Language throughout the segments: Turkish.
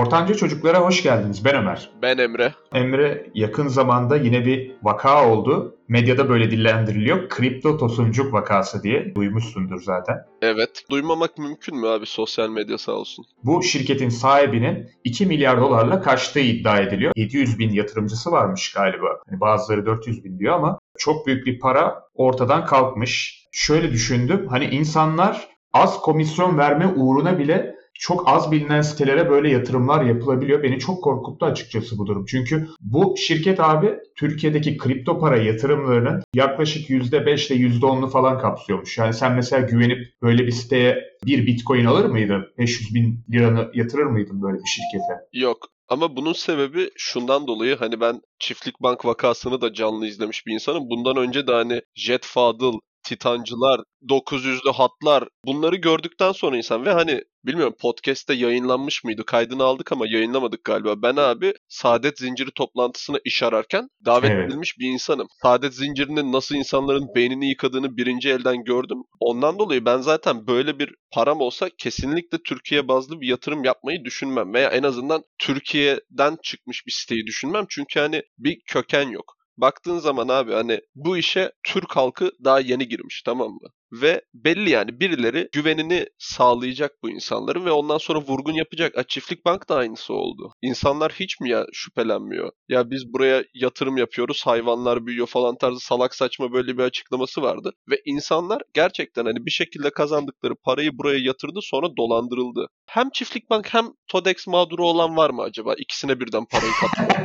Ortanca çocuklara hoş geldiniz. Ben Ömer. Ben Emre. Emre yakın zamanda yine bir vaka oldu. Medyada böyle dillendiriliyor. Kripto tosuncuk vakası diye. Duymuşsundur zaten. Evet. Duymamak mümkün mü abi sosyal medya sağ olsun? Bu şirketin sahibinin 2 milyar dolarla kaçtığı iddia ediliyor. 700 bin yatırımcısı varmış galiba. Yani bazıları 400 bin diyor ama çok büyük bir para ortadan kalkmış. Şöyle düşündüm. Hani insanlar az komisyon verme uğruna bile çok az bilinen sitelere böyle yatırımlar yapılabiliyor. Beni çok korkuttu açıkçası bu durum. Çünkü bu şirket abi Türkiye'deki kripto para yatırımlarının yaklaşık %5 ile %10'unu falan kapsıyormuş. Yani sen mesela güvenip böyle bir siteye bir bitcoin alır mıydın? 500 bin liranı yatırır mıydın böyle bir şirkete? Yok. Ama bunun sebebi şundan dolayı hani ben Çiftlik Bank vakasını da canlı izlemiş bir insanım. Bundan önce de hani Jet Fadıl, Titancılar, 900'lü hatlar bunları gördükten sonra insan ve hani bilmiyorum podcast'te yayınlanmış mıydı? Kaydını aldık ama yayınlamadık galiba. Ben abi Saadet Zinciri toplantısına iş ararken davet evet. edilmiş bir insanım. Saadet Zinciri'nin nasıl insanların beynini yıkadığını birinci elden gördüm. Ondan dolayı ben zaten böyle bir param olsa kesinlikle Türkiye bazlı bir yatırım yapmayı düşünmem. Veya en azından Türkiye'den çıkmış bir siteyi düşünmem. Çünkü hani bir köken yok. Baktığın zaman abi hani bu işe Türk halkı daha yeni girmiş tamam mı? Ve belli yani birileri güvenini sağlayacak bu insanların ve ondan sonra vurgun yapacak. A, Çiftlik Bank da aynısı oldu. İnsanlar hiç mi ya şüphelenmiyor? Ya biz buraya yatırım yapıyoruz, hayvanlar büyüyor falan tarzı salak saçma böyle bir açıklaması vardı. Ve insanlar gerçekten hani bir şekilde kazandıkları parayı buraya yatırdı sonra dolandırıldı. Hem Çiftlik Bank hem Todex mağduru olan var mı acaba? İkisine birden parayı kattı.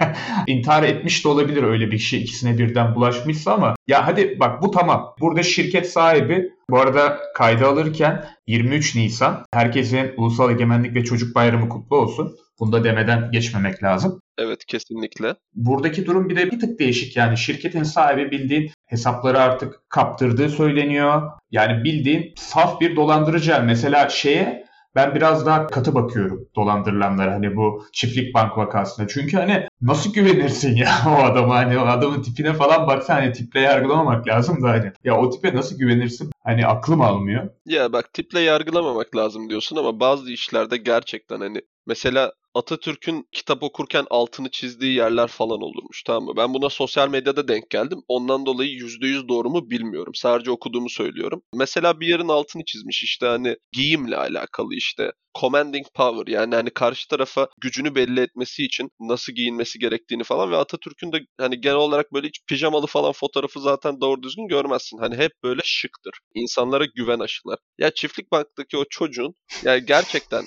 İntihar etmiş de olabilir öyle bir şey ikisine birden bulaşmışsa ama ya hadi bak bu tamam. Burada şirket sahibi bu arada kayda alırken 23 Nisan herkesin Ulusal Egemenlik ve Çocuk Bayramı kutlu olsun. Bunu da demeden geçmemek lazım. Evet kesinlikle. Buradaki durum bir de bir tık değişik yani şirketin sahibi bildiğin hesapları artık kaptırdığı söyleniyor. Yani bildiğin saf bir dolandırıcı. Mesela şeye ben biraz daha katı bakıyorum dolandırılanlara hani bu çiftlik bank vakasında. Çünkü hani nasıl güvenirsin ya o adama hani o adamın tipine falan baksa hani tiple yargılamamak lazım da hani ya o tipe nasıl güvenirsin hani aklım almıyor. Ya bak tiple yargılamamak lazım diyorsun ama bazı işlerde gerçekten hani mesela Atatürk'ün kitap okurken altını çizdiği yerler falan olurmuş tamam mı? Ben buna sosyal medyada denk geldim. Ondan dolayı %100 doğru mu bilmiyorum. Sadece okuduğumu söylüyorum. Mesela bir yerin altını çizmiş işte hani giyimle alakalı işte. Commanding power yani hani karşı tarafa gücünü belli etmesi için nasıl giyinmesi gerektiğini falan ve Atatürk'ün de hani genel olarak böyle hiç pijamalı falan fotoğrafı zaten doğru düzgün görmezsin. Hani hep böyle şıktır. İnsanlara güven aşılar. Ya çiftlik banktaki o çocuğun yani gerçekten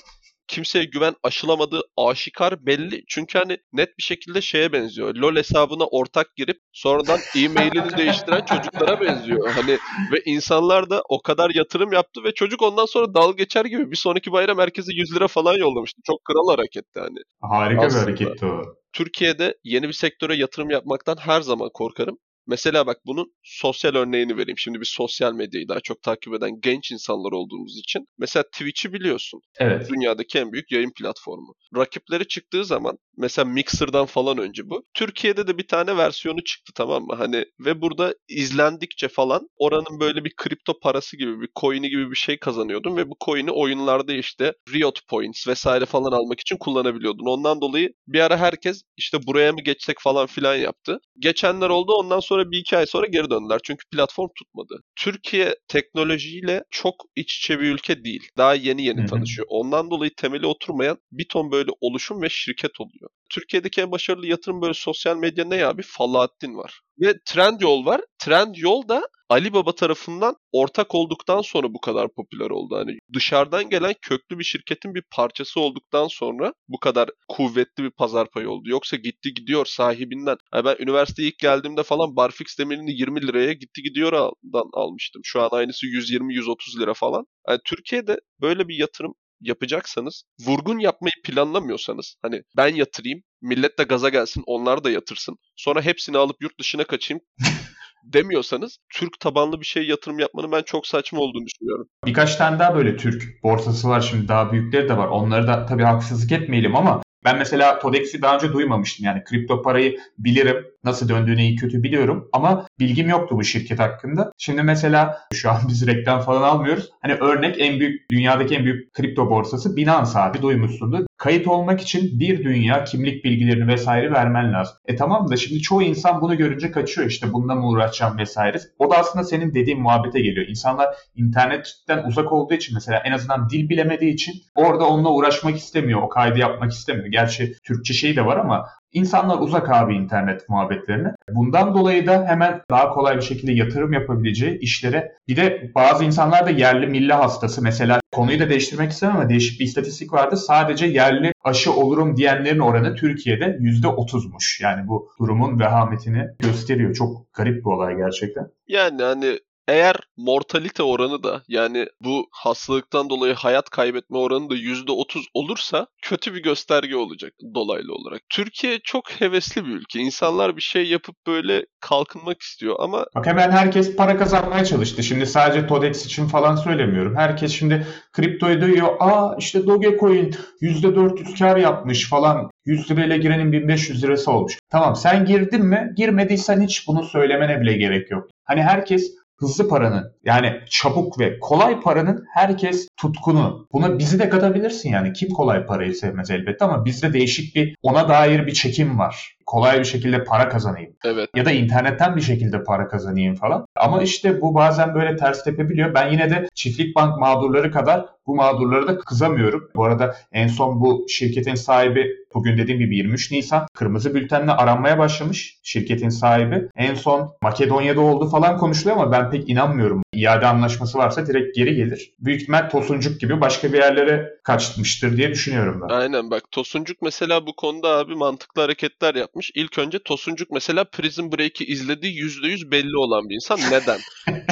kimseye güven aşılamadığı aşikar belli. Çünkü hani net bir şekilde şeye benziyor. LoL hesabına ortak girip sonradan e-mailini değiştiren çocuklara benziyor. Hani ve insanlar da o kadar yatırım yaptı ve çocuk ondan sonra dal geçer gibi bir sonraki bayram herkese 100 lira falan yollamıştı. Çok kral hareketti hani. Harika Aslında. bir hareketti o. Türkiye'de yeni bir sektöre yatırım yapmaktan her zaman korkarım. Mesela bak bunun sosyal örneğini vereyim. Şimdi biz sosyal medyayı daha çok takip eden genç insanlar olduğumuz için. Mesela Twitch'i biliyorsun. Evet. Dünyadaki en büyük yayın platformu. Rakipleri çıktığı zaman mesela Mixer'dan falan önce bu. Türkiye'de de bir tane versiyonu çıktı tamam mı? Hani ve burada izlendikçe falan oranın böyle bir kripto parası gibi bir coin'i gibi bir şey kazanıyordun ve bu coin'i oyunlarda işte Riot Points vesaire falan almak için kullanabiliyordun. Ondan dolayı bir ara herkes işte buraya mı geçsek falan filan yaptı. Geçenler oldu ondan sonra bir iki ay sonra geri döndüler. Çünkü platform tutmadı. Türkiye teknolojiyle çok iç içe bir ülke değil. Daha yeni yeni tanışıyor. Ondan dolayı temeli oturmayan bir ton böyle oluşum ve şirket oluyor. Türkiye'deki en başarılı yatırım böyle sosyal medya ne ya? Bir Falahattin var. Ve Trendyol var. Trendyol da Ali Baba tarafından ortak olduktan sonra bu kadar popüler oldu. Hani dışarıdan gelen köklü bir şirketin bir parçası olduktan sonra bu kadar kuvvetli bir pazar payı oldu. Yoksa gitti gidiyor sahibinden. Yani ben üniversiteye ilk geldiğimde falan Barfix demirini 20 liraya gitti gidiyordan almıştım. Şu an aynısı 120-130 lira falan. Yani Türkiye'de böyle bir yatırım yapacaksanız, vurgun yapmayı planlamıyorsanız, hani ben yatırayım, millet de gaza gelsin, onlar da yatırsın. Sonra hepsini alıp yurt dışına kaçayım demiyorsanız Türk tabanlı bir şey yatırım yapmanın ben çok saçma olduğunu düşünüyorum. Birkaç tane daha böyle Türk borsası var şimdi daha büyükleri de var. Onları da tabii haksızlık etmeyelim ama ben mesela Todex'i daha önce duymamıştım. Yani kripto parayı bilirim. Nasıl döndüğünü iyi kötü biliyorum ama bilgim yoktu bu şirket hakkında. Şimdi mesela şu an biz reklam falan almıyoruz. Hani örnek en büyük dünyadaki en büyük kripto borsası Binance abi duymuşsundur. Kayıt olmak için bir dünya kimlik bilgilerini vesaire vermen lazım. E tamam da şimdi çoğu insan bunu görünce kaçıyor işte bununla mı uğraşacağım vesaire. O da aslında senin dediğin muhabbete geliyor. İnsanlar internetten uzak olduğu için mesela en azından dil bilemediği için orada onunla uğraşmak istemiyor. O kaydı yapmak istemiyor. Gerçi Türkçe şey de var ama İnsanlar uzak abi internet muhabbetlerine. Bundan dolayı da hemen daha kolay bir şekilde yatırım yapabileceği işlere bir de bazı insanlar da yerli milli hastası. Mesela konuyu da değiştirmek istemem ama değişik bir istatistik vardı. Sadece yerli aşı olurum diyenlerin oranı Türkiye'de %30'muş. Yani bu durumun vehametini gösteriyor. Çok garip bir olay gerçekten. Yani hani eğer mortalite oranı da yani bu hastalıktan dolayı hayat kaybetme oranı da %30 olursa kötü bir gösterge olacak dolaylı olarak. Türkiye çok hevesli bir ülke. İnsanlar bir şey yapıp böyle kalkınmak istiyor ama... Bak hemen herkes para kazanmaya çalıştı. Şimdi sadece Todex için falan söylemiyorum. Herkes şimdi kriptoyu duyuyor. Aa işte Dogecoin %400 kar yapmış falan. 100 lirayla girenin 1500 lirası olmuş. Tamam sen girdin mi? Girmediysen hiç bunu söylemene bile gerek yok. Hani herkes hızlı paranın yani çabuk ve kolay paranın herkes tutkunu. Buna bizi de katabilirsin yani. Kim kolay parayı sevmez elbette ama bizde değişik bir ona dair bir çekim var kolay bir şekilde para kazanayım. Evet. Ya da internetten bir şekilde para kazanayım falan. Ama işte bu bazen böyle ters tepebiliyor. Ben yine de çiftlik bank mağdurları kadar bu mağdurlara da kızamıyorum. Bu arada en son bu şirketin sahibi bugün dediğim gibi 23 Nisan kırmızı bültenle aranmaya başlamış şirketin sahibi. En son Makedonya'da oldu falan konuşuluyor ama ben pek inanmıyorum. İade anlaşması varsa direkt geri gelir. Büyük ihtimal Tosuncuk gibi başka bir yerlere kaçmıştır diye düşünüyorum ben. Aynen bak Tosuncuk mesela bu konuda abi mantıklı hareketler yapmış. İlk önce Tosuncuk mesela Prison Break'i izlediği %100 belli olan bir insan. Neden?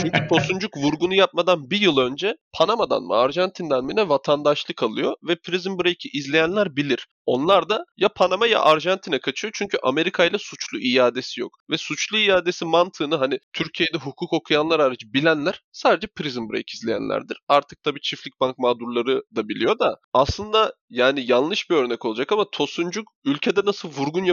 Çünkü Tosuncuk vurgunu yapmadan bir yıl önce Panama'dan mı Arjantin'den mi ne vatandaşlık alıyor ve Prison Break'i izleyenler bilir. Onlar da ya Panama ya Arjantin'e kaçıyor çünkü Amerika ile suçlu iadesi yok. Ve suçlu iadesi mantığını hani Türkiye'de hukuk okuyanlar hariç bilenler sadece Prison Break izleyenlerdir. Artık tabii çiftlik bank mağdurları da biliyor da aslında yani yanlış bir örnek olacak ama Tosuncuk ülkede nasıl vurgun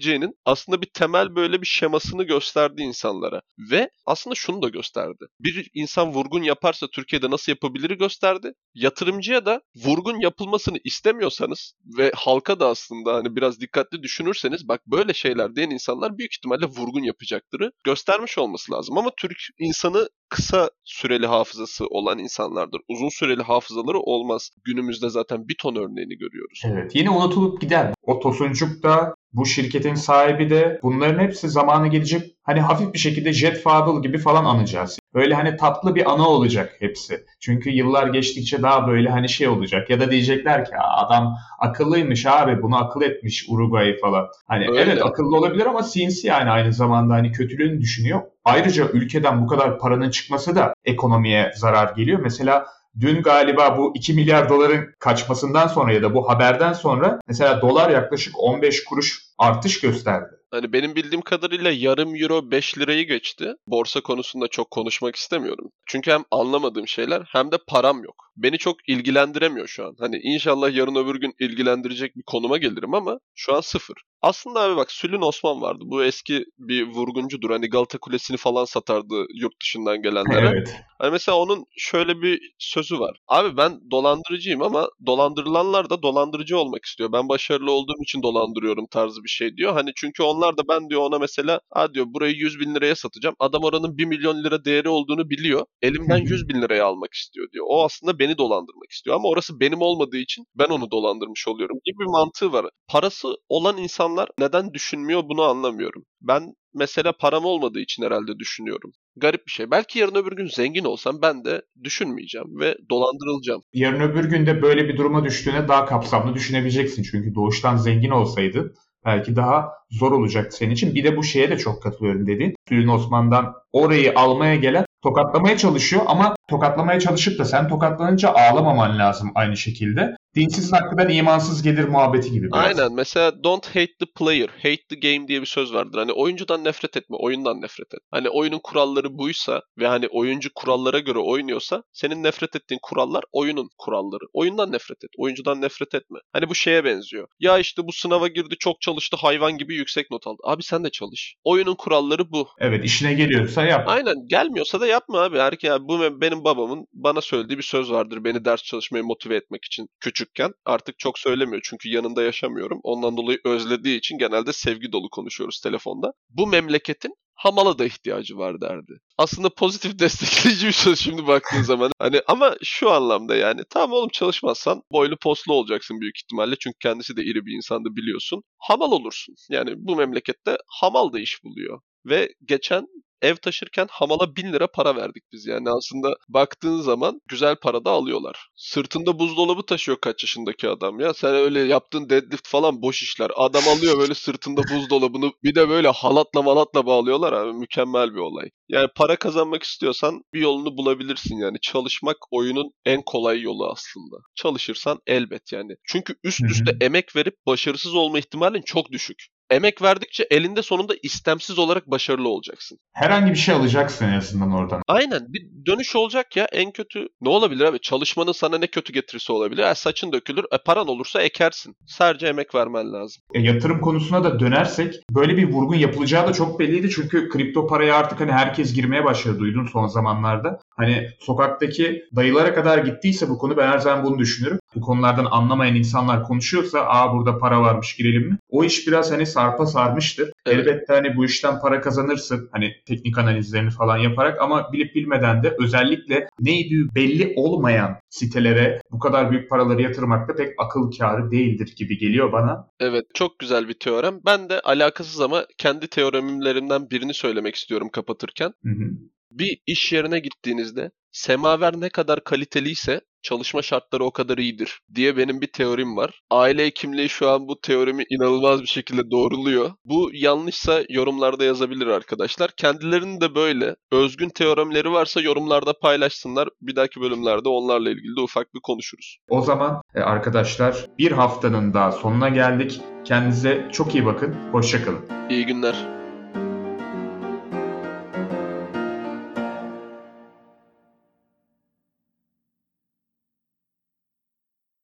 yapılabileceğinin aslında bir temel böyle bir şemasını gösterdi insanlara. Ve aslında şunu da gösterdi. Bir insan vurgun yaparsa Türkiye'de nasıl yapabilir gösterdi. Yatırımcıya da vurgun yapılmasını istemiyorsanız ve halka da aslında hani biraz dikkatli düşünürseniz bak böyle şeyler diyen insanlar büyük ihtimalle vurgun yapacaktırı göstermiş olması lazım. Ama Türk insanı kısa süreli hafızası olan insanlardır. Uzun süreli hafızaları olmaz. Günümüzde zaten bir ton örneğini görüyoruz. Evet. Yine unutulup gider. O Tosuncuk da bu şirketin sahibi de bunların hepsi zamanı gelecek. Hani hafif bir şekilde Jet Fadıl gibi falan anacağız. Böyle hani tatlı bir ana olacak hepsi. Çünkü yıllar geçtikçe daha böyle hani şey olacak. Ya da diyecekler ki adam akıllıymış abi bunu akıl etmiş Uruguay falan. Hani Öyle. evet akıllı olabilir ama sinsi yani aynı zamanda hani kötülüğünü düşünüyor. Ayrıca ülkeden bu kadar paranın çıkması da ekonomiye zarar geliyor. Mesela Dün galiba bu 2 milyar doların kaçmasından sonra ya da bu haberden sonra mesela dolar yaklaşık 15 kuruş artış gösterdi. Hani benim bildiğim kadarıyla yarım euro 5 lirayı geçti. Borsa konusunda çok konuşmak istemiyorum. Çünkü hem anlamadığım şeyler hem de param yok. Beni çok ilgilendiremiyor şu an. Hani inşallah yarın öbür gün ilgilendirecek bir konuma gelirim ama şu an sıfır. Aslında abi bak Sülün Osman vardı. Bu eski bir vurguncudur. Hani Galata Kulesi'ni falan satardı yurt dışından gelenlere. Evet. Hani mesela onun şöyle bir sözü var. Abi ben dolandırıcıyım ama dolandırılanlar da dolandırıcı olmak istiyor. Ben başarılı olduğum için dolandırıyorum tarzı bir şey diyor. Hani çünkü onlar da ben diyor ona mesela ha diyor burayı 100 bin liraya satacağım. Adam oranın 1 milyon lira değeri olduğunu biliyor. Elimden 100 bin liraya almak istiyor diyor. O aslında beni dolandırmak istiyor ama orası benim olmadığı için ben onu dolandırmış oluyorum gibi bir mantığı var. Parası olan insanlar neden düşünmüyor bunu anlamıyorum. Ben mesela param olmadığı için herhalde düşünüyorum. Garip bir şey. Belki yarın öbür gün zengin olsam ben de düşünmeyeceğim ve dolandırılacağım. Yarın öbür günde böyle bir duruma düştüğüne daha kapsamlı düşünebileceksin. Çünkü doğuştan zengin olsaydın belki daha zor olacak senin için. Bir de bu şeye de çok katılıyorum dediğin. Sülün Osman'dan orayı almaya gelen tokatlamaya çalışıyor ama tokatlamaya çalışıp da sen tokatlanınca ağlamaman lazım aynı şekilde. Dinsizin hakkından imansız gelir muhabbeti gibi biraz. Aynen mesela don't hate the player, hate the game diye bir söz vardır. Hani oyuncudan nefret etme, oyundan nefret et. Hani oyunun kuralları buysa ve hani oyuncu kurallara göre oynuyorsa senin nefret ettiğin kurallar oyunun kuralları. Oyundan nefret et, oyuncudan nefret etme. Hani bu şeye benziyor. Ya işte bu sınava girdi, çok çalıştı, hayvan gibi yüksek not aldı. Abi sen de çalış. Oyunun kuralları bu. Evet işine geliyorsa yap. Aynen gelmiyorsa da yapma abi. Her ya bu benim babamın bana söylediği bir söz vardır. Beni ders çalışmaya motive etmek için küçükken. Artık çok söylemiyor çünkü yanında yaşamıyorum. Ondan dolayı özlediği için genelde sevgi dolu konuşuyoruz telefonda. Bu memleketin Hamala da ihtiyacı var derdi. Aslında pozitif destekleyici bir söz şimdi baktığın zaman. Hani ama şu anlamda yani tamam oğlum çalışmazsan boylu postlu olacaksın büyük ihtimalle. Çünkü kendisi de iri bir insandı biliyorsun. Hamal olursun. Yani bu memlekette hamal da iş buluyor. Ve geçen ev taşırken hamala bin lira para verdik biz yani aslında baktığın zaman güzel para da alıyorlar. Sırtında buzdolabı taşıyor kaç yaşındaki adam ya. Sen öyle yaptığın deadlift falan boş işler. Adam alıyor böyle sırtında buzdolabını bir de böyle halatla malatla bağlıyorlar abi mükemmel bir olay. Yani para kazanmak istiyorsan bir yolunu bulabilirsin yani. Çalışmak oyunun en kolay yolu aslında. Çalışırsan elbet yani. Çünkü üst üste emek verip başarısız olma ihtimalin çok düşük emek verdikçe elinde sonunda istemsiz olarak başarılı olacaksın. Herhangi bir şey alacaksın en azından oradan. Aynen bir dönüş olacak ya en kötü ne olabilir abi çalışmanın sana ne kötü getirisi olabilir. E, saçın dökülür e, paran olursa ekersin. Sadece emek vermen lazım. E, yatırım konusuna da dönersek böyle bir vurgun yapılacağı da çok belliydi. Çünkü kripto paraya artık hani herkes girmeye başladı duydun son zamanlarda. Hani sokaktaki dayılara kadar gittiyse bu konu ben her zaman bunu düşünürüm. Bu konulardan anlamayan insanlar konuşuyorsa aa burada para varmış girelim mi? O iş biraz hani sarpa sarmıştır. Evet. Elbette hani bu işten para kazanırsın. Hani teknik analizlerini falan yaparak ama bilip bilmeden de özellikle neydi belli olmayan sitelere bu kadar büyük paraları yatırmak da pek akıl kârı değildir gibi geliyor bana. Evet çok güzel bir teorem. Ben de alakasız ama kendi teoremlerimden birini söylemek istiyorum kapatırken. Hı hı. Bir iş yerine gittiğinizde semaver ne kadar kaliteliyse çalışma şartları o kadar iyidir diye benim bir teorim var. Aile hekimliği şu an bu teorimi inanılmaz bir şekilde doğruluyor. Bu yanlışsa yorumlarda yazabilir arkadaşlar. Kendilerinin de böyle özgün teoremleri varsa yorumlarda paylaşsınlar. Bir dahaki bölümlerde onlarla ilgili de ufak bir konuşuruz. O zaman e, arkadaşlar bir haftanın daha sonuna geldik. Kendinize çok iyi bakın. Hoşçakalın. İyi günler.